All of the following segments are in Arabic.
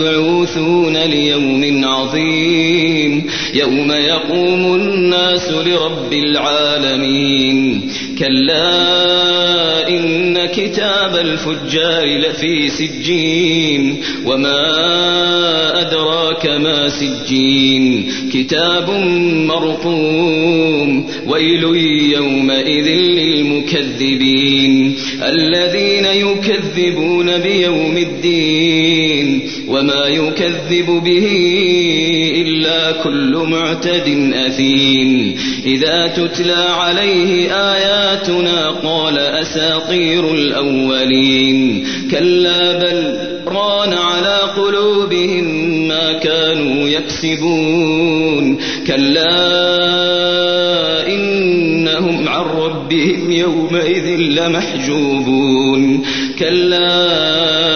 مبعوثون ليوم عظيم. يوم يقوم الناس لرب العالمين. كلا إن كتاب الفجار لفي سجين. وما أدراك ما سجين. كتاب مرقوم. ويل يومئذ للمكذبين. الذين يكذبون بيوم الدين. وما يكذب به إلا كل معتد أثيم. إذا تتلى عليه آياتنا قال أساطير الأولين. كلا بل ران على قلوبهم ما كانوا يكسبون. كلا إنهم عن ربهم يومئذ لمحجوبون. كلا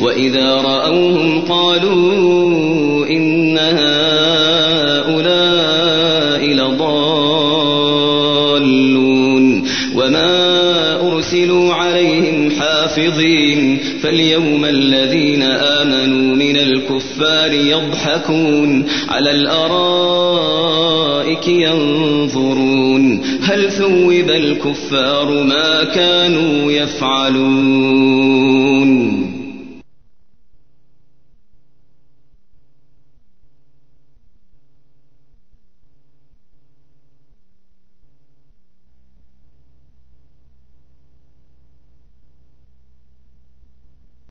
وإذا رأوهم قالوا إن هؤلاء لضالون وما أرسلوا عليهم حافظين فاليوم الذين آمنوا من الكفار يضحكون على الأرائك ينظرون هل ثوب الكفار ما كانوا يفعلون